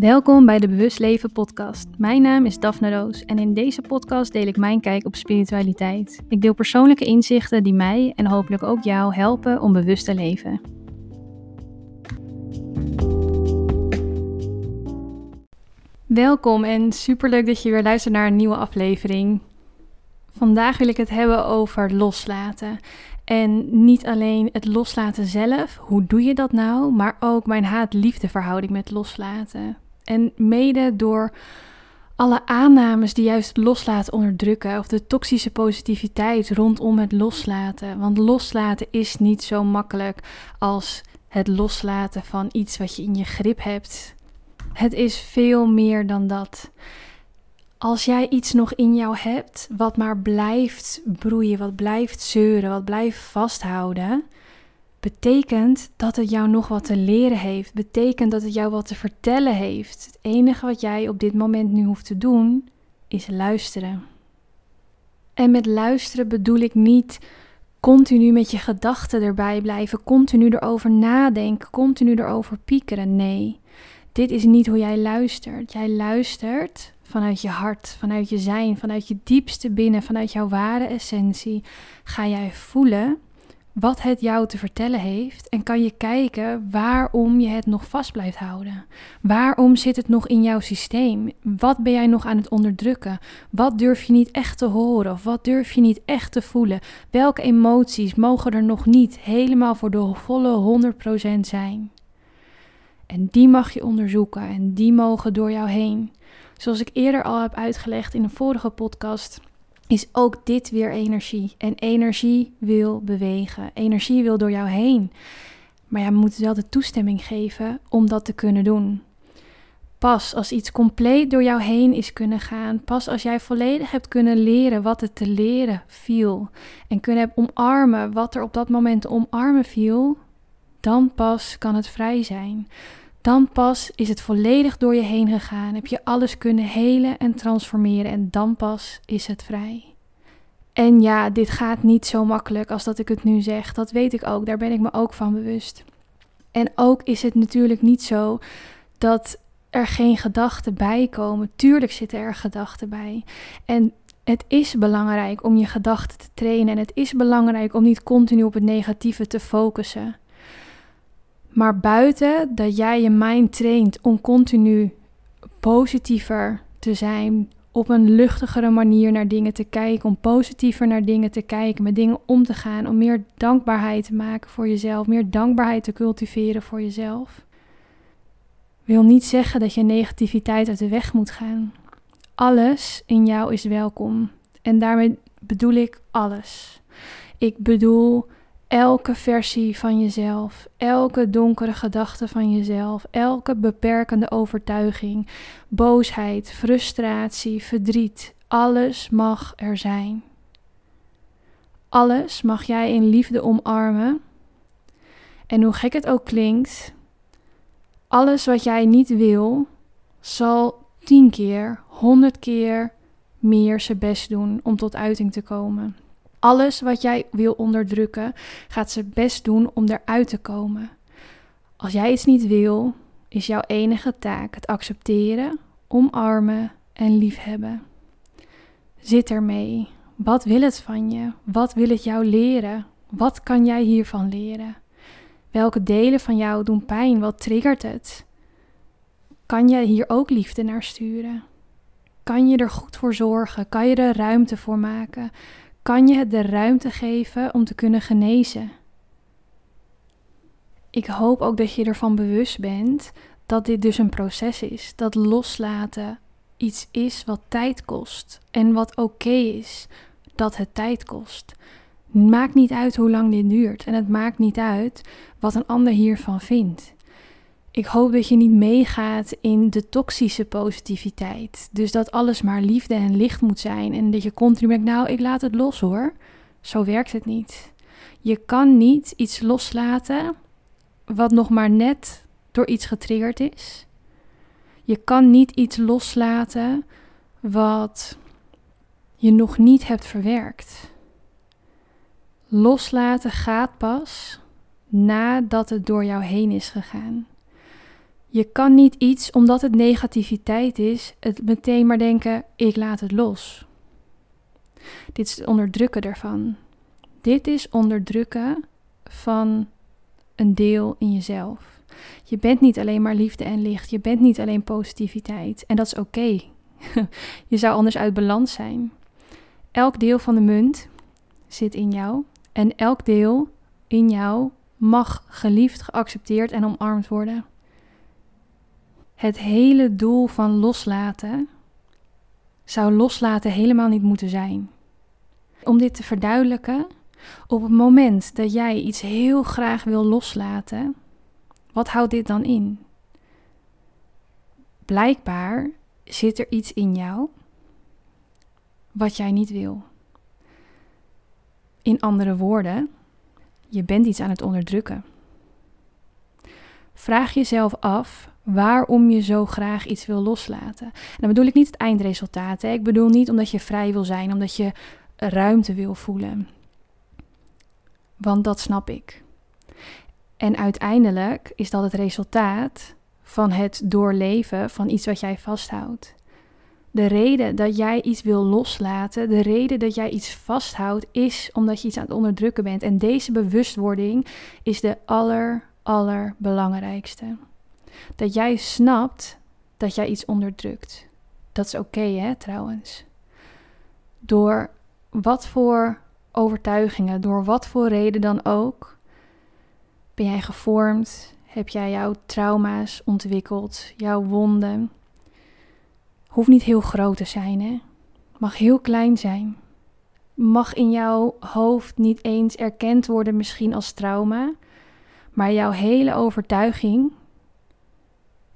Welkom bij de Bewust Leven podcast. Mijn naam is Daphne Roos en in deze podcast deel ik mijn kijk op spiritualiteit. Ik deel persoonlijke inzichten die mij en hopelijk ook jou helpen om bewust te leven. Welkom en superleuk dat je weer luistert naar een nieuwe aflevering. Vandaag wil ik het hebben over loslaten. En niet alleen het loslaten zelf, hoe doe je dat nou, maar ook mijn haat-liefde verhouding met loslaten. En mede door alle aannames die juist loslaten onderdrukken, of de toxische positiviteit rondom het loslaten. Want loslaten is niet zo makkelijk als het loslaten van iets wat je in je grip hebt. Het is veel meer dan dat. Als jij iets nog in jou hebt wat maar blijft broeien, wat blijft zeuren, wat blijft vasthouden, betekent dat het jou nog wat te leren heeft. Betekent dat het jou wat te vertellen heeft. Het enige wat jij op dit moment nu hoeft te doen, is luisteren. En met luisteren bedoel ik niet continu met je gedachten erbij blijven, continu erover nadenken, continu erover piekeren. Nee, dit is niet hoe jij luistert. Jij luistert vanuit je hart, vanuit je zijn, vanuit je diepste binnen, vanuit jouw ware essentie. Ga jij voelen wat het jou te vertellen heeft en kan je kijken waarom je het nog vast blijft houden. Waarom zit het nog in jouw systeem? Wat ben jij nog aan het onderdrukken? Wat durf je niet echt te horen of wat durf je niet echt te voelen? Welke emoties mogen er nog niet helemaal voor de volle 100% zijn? En die mag je onderzoeken en die mogen door jou heen. Zoals ik eerder al heb uitgelegd in een vorige podcast, is ook dit weer energie. En energie wil bewegen. Energie wil door jou heen. Maar je moet wel de toestemming geven om dat te kunnen doen. Pas als iets compleet door jou heen is kunnen gaan, pas als jij volledig hebt kunnen leren wat het te leren viel en kunnen hebben omarmen wat er op dat moment te omarmen viel, dan pas kan het vrij zijn. Dan pas is het volledig door je heen gegaan, heb je alles kunnen helen en transformeren en dan pas is het vrij. En ja, dit gaat niet zo makkelijk als dat ik het nu zeg. Dat weet ik ook, daar ben ik me ook van bewust. En ook is het natuurlijk niet zo dat er geen gedachten bij komen. Tuurlijk zitten er gedachten bij. En het is belangrijk om je gedachten te trainen en het is belangrijk om niet continu op het negatieve te focussen. Maar buiten dat jij je mind traint om continu positiever te zijn, op een luchtigere manier naar dingen te kijken, om positiever naar dingen te kijken, met dingen om te gaan, om meer dankbaarheid te maken voor jezelf, meer dankbaarheid te cultiveren voor jezelf. Wil niet zeggen dat je negativiteit uit de weg moet gaan. Alles in jou is welkom. En daarmee bedoel ik alles. Ik bedoel elke versie van jezelf, elke donkere gedachte van jezelf, elke beperkende overtuiging, boosheid, frustratie, verdriet, alles mag er zijn. Alles mag jij in liefde omarmen. En hoe gek het ook klinkt, alles wat jij niet wil, zal tien keer, honderd keer meer zijn best doen om tot uiting te komen. Alles wat jij wil onderdrukken, gaat ze best doen om eruit te komen. Als jij iets niet wil, is jouw enige taak het accepteren, omarmen en liefhebben. Zit ermee. Wat wil het van je? Wat wil het jou leren? Wat kan jij hiervan leren? Welke delen van jou doen pijn? Wat triggert het? Kan je hier ook liefde naar sturen? Kan je er goed voor zorgen? Kan je er ruimte voor maken? Kan je het de ruimte geven om te kunnen genezen. Ik hoop ook dat je ervan bewust bent dat dit dus een proces is. Dat loslaten iets is wat tijd kost en wat oké is dat het tijd kost. maakt niet uit hoe lang dit duurt en het maakt niet uit wat een ander hiervan vindt. Ik hoop dat je niet meegaat in de toxische positiviteit. Dus dat alles maar liefde en licht moet zijn. En dat je continu denkt, nou, ik laat het los hoor. Zo werkt het niet. Je kan niet iets loslaten wat nog maar net door iets getriggerd is. Je kan niet iets loslaten wat je nog niet hebt verwerkt. Loslaten gaat pas nadat het door jou heen is gegaan. Je kan niet iets, omdat het negativiteit is, het meteen maar denken: ik laat het los. Dit is het onderdrukken ervan. Dit is onderdrukken van een deel in jezelf. Je bent niet alleen maar liefde en licht. Je bent niet alleen positiviteit. En dat is oké. je zou anders uit balans zijn. Elk deel van de munt zit in jou. En elk deel in jou mag geliefd, geaccepteerd en omarmd worden. Het hele doel van loslaten zou loslaten helemaal niet moeten zijn. Om dit te verduidelijken, op het moment dat jij iets heel graag wil loslaten, wat houdt dit dan in? Blijkbaar zit er iets in jou wat jij niet wil. In andere woorden, je bent iets aan het onderdrukken. Vraag jezelf af waarom je zo graag iets wil loslaten. En dan bedoel ik niet het eindresultaat. Hè? Ik bedoel niet omdat je vrij wil zijn, omdat je ruimte wil voelen. Want dat snap ik. En uiteindelijk is dat het resultaat van het doorleven van iets wat jij vasthoudt. De reden dat jij iets wil loslaten, de reden dat jij iets vasthoudt, is omdat je iets aan het onderdrukken bent. En deze bewustwording is de aller, allerbelangrijkste. Dat jij snapt dat jij iets onderdrukt. Dat is oké, hè, trouwens. Door wat voor overtuigingen, door wat voor reden dan ook, ben jij gevormd, heb jij jouw trauma's ontwikkeld, jouw wonden. Hoeft niet heel groot te zijn, hè? Mag heel klein zijn. Mag in jouw hoofd niet eens erkend worden, misschien als trauma, maar jouw hele overtuiging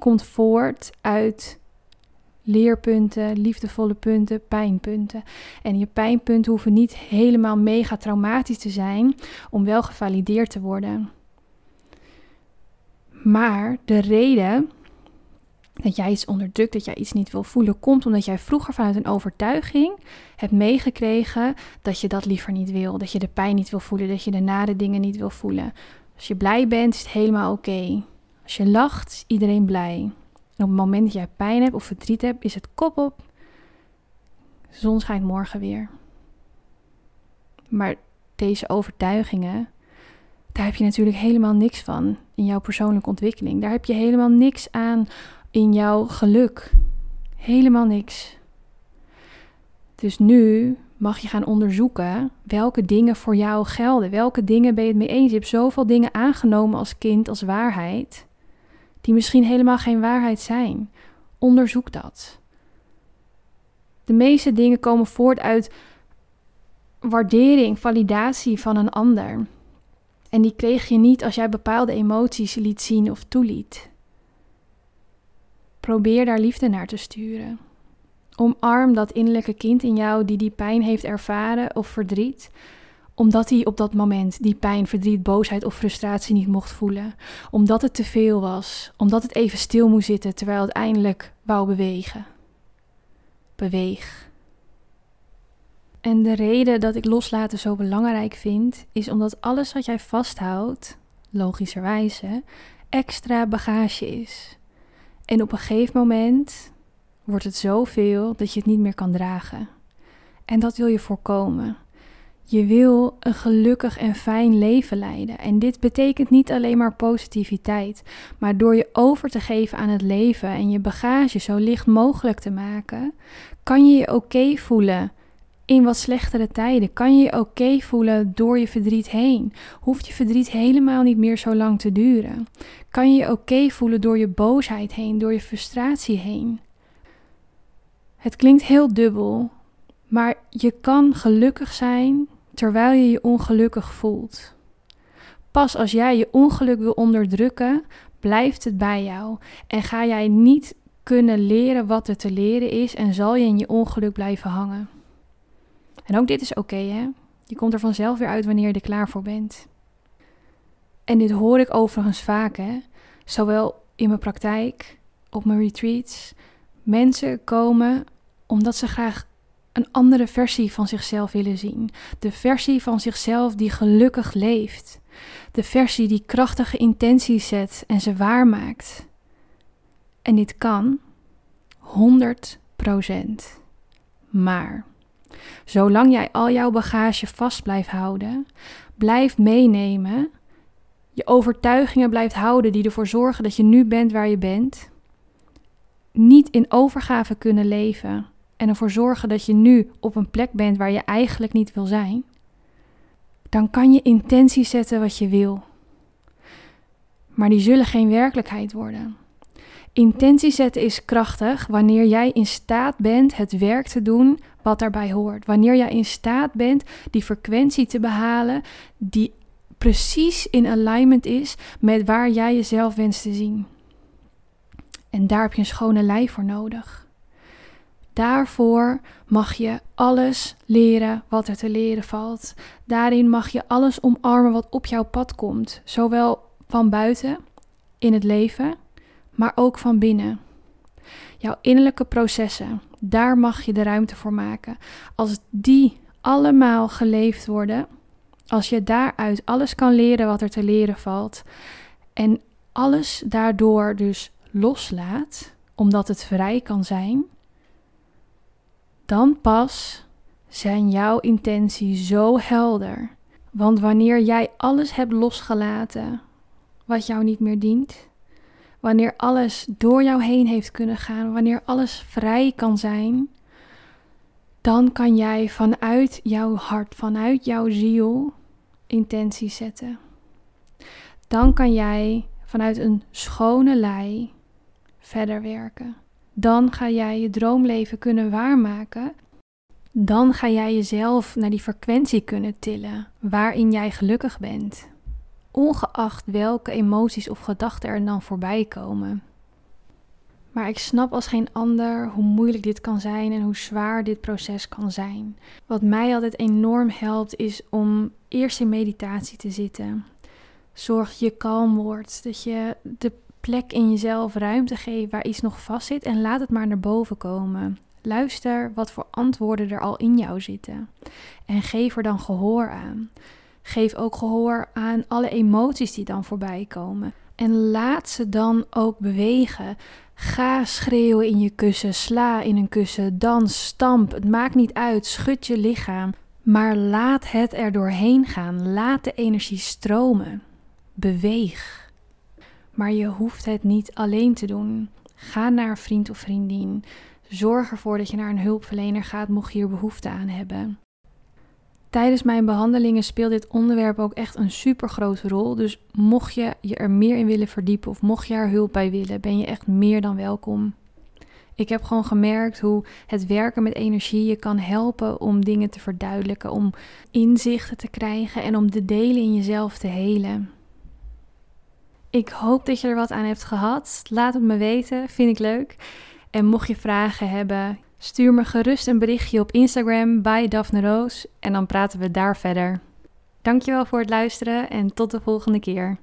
komt voort uit leerpunten, liefdevolle punten, pijnpunten. En je pijnpunten hoeven niet helemaal mega traumatisch te zijn om wel gevalideerd te worden. Maar de reden dat jij iets onderdrukt, dat jij iets niet wil voelen, komt omdat jij vroeger vanuit een overtuiging hebt meegekregen dat je dat liever niet wil. Dat je de pijn niet wil voelen, dat je de nare dingen niet wil voelen. Als je blij bent, is het helemaal oké. Als je lacht, iedereen blij. En op het moment dat jij pijn hebt of verdriet hebt, is het kop op. Zon schijnt morgen weer. Maar deze overtuigingen, daar heb je natuurlijk helemaal niks van in jouw persoonlijke ontwikkeling. Daar heb je helemaal niks aan in jouw geluk. Helemaal niks. Dus nu mag je gaan onderzoeken welke dingen voor jou gelden. Welke dingen ben je het mee eens? Je hebt zoveel dingen aangenomen als kind als waarheid die misschien helemaal geen waarheid zijn. Onderzoek dat. De meeste dingen komen voort uit waardering, validatie van een ander. En die kreeg je niet als jij bepaalde emoties liet zien of toeliet. Probeer daar liefde naar te sturen. Omarm dat innerlijke kind in jou die die pijn heeft ervaren of verdriet omdat hij op dat moment die pijn, verdriet, boosheid of frustratie niet mocht voelen. Omdat het te veel was. Omdat het even stil moest zitten terwijl het eindelijk wou bewegen. Beweeg. En de reden dat ik loslaten zo belangrijk vind, is omdat alles wat jij vasthoudt, logischerwijze, extra bagage is. En op een gegeven moment wordt het zoveel dat je het niet meer kan dragen. En dat wil je voorkomen. Je wil een gelukkig en fijn leven leiden. En dit betekent niet alleen maar positiviteit, maar door je over te geven aan het leven en je bagage zo licht mogelijk te maken, kan je je oké voelen in wat slechtere tijden. Kan je je oké voelen door je verdriet heen. Hoeft je verdriet helemaal niet meer zo lang te duren. Kan je je oké voelen door je boosheid heen, door je frustratie heen. Het klinkt heel dubbel, maar je kan gelukkig zijn terwijl je je ongelukkig voelt. Pas als jij je ongeluk wil onderdrukken, blijft het bij jou en ga jij niet kunnen leren wat er te leren is en zal je in je ongeluk blijven hangen. En ook dit is oké, hè? Je komt er vanzelf weer uit wanneer je er klaar voor bent. En dit hoor ik overigens vaak, hè? Zowel in mijn praktijk, op mijn retreats. Mensen komen omdat ze graag een andere versie van zichzelf willen zien. De versie van zichzelf die gelukkig leeft. De versie die krachtige intenties zet en ze waarmaakt. En dit kan 100%. Maar zolang jij al jouw bagage vast blijft houden, blijft meenemen, je overtuigingen blijft houden die ervoor zorgen dat je nu bent waar je bent, niet in overgave kunnen leven en ervoor zorgen dat je nu op een plek bent waar je eigenlijk niet wil zijn, dan kan je intentie zetten wat je wil. Maar die zullen geen werkelijkheid worden. Intentie zetten is krachtig wanneer jij in staat bent het werk te doen wat daarbij hoort. Wanneer jij in staat bent die frequentie te behalen die precies in alignment is met waar jij jezelf wenst te zien. En daar heb je een schone lijf voor nodig. Daarvoor mag je alles leren wat er te leren valt. Daarin mag je alles omarmen wat op jouw pad komt, zowel van buiten in het leven, maar ook van binnen. Jouw innerlijke processen, daar mag je de ruimte voor maken. Als die allemaal geleefd worden, als je daaruit alles kan leren wat er te leren valt en alles daardoor dus loslaat, omdat het vrij kan zijn, dan pas zijn jouw intenties zo helder. Want wanneer jij alles hebt losgelaten wat jou niet meer dient, wanneer alles door jou heen heeft kunnen gaan, wanneer alles vrij kan zijn, dan kan jij vanuit jouw hart, vanuit jouw ziel intenties zetten. Dan kan jij vanuit een schone lei verder werken. Dan ga jij je droomleven kunnen waarmaken. Dan ga jij jezelf naar die frequentie kunnen tillen waarin jij gelukkig bent. Ongeacht welke emoties of gedachten er dan voorbij komen. Maar ik snap als geen ander hoe moeilijk dit kan zijn en hoe zwaar dit proces kan zijn. Wat mij altijd enorm helpt is om eerst in meditatie te zitten. Zorg dat je kalm wordt, dat je de plek in jezelf ruimte geeft waar iets nog vast zit en laat het maar naar boven komen. Luister wat voor antwoorden er al in jou zitten en geef er dan gehoor aan. Geef ook gehoor aan alle emoties die dan voorbij komen. En laat ze dan ook bewegen. Ga schreeuwen in je kussen, sla in een kussen, dans, stamp. Het maakt niet uit, schud je lichaam. Maar laat het er doorheen gaan. Laat de energie stromen. Beweeg. Maar je hoeft het niet alleen te doen. Ga naar een vriend of vriendin. Zorg ervoor dat je naar een hulpverlener gaat mocht je hier behoefte aan hebben. Tijdens mijn behandelingen speelt dit onderwerp ook echt een super grote rol. Dus mocht je je er meer in willen verdiepen of mocht je er hulp bij willen, ben je echt meer dan welkom. Ik heb gewoon gemerkt hoe het werken met energie je kan helpen om dingen te verduidelijken, om inzichten te krijgen en om de delen in jezelf te helen. Ik hoop dat je er wat aan hebt gehad. Laat het me weten, vind ik leuk. En mocht je vragen hebben, stuur me gerust een berichtje op Instagram bij Daphne Roos en dan praten we daar verder. Dankjewel voor het luisteren en tot de volgende keer.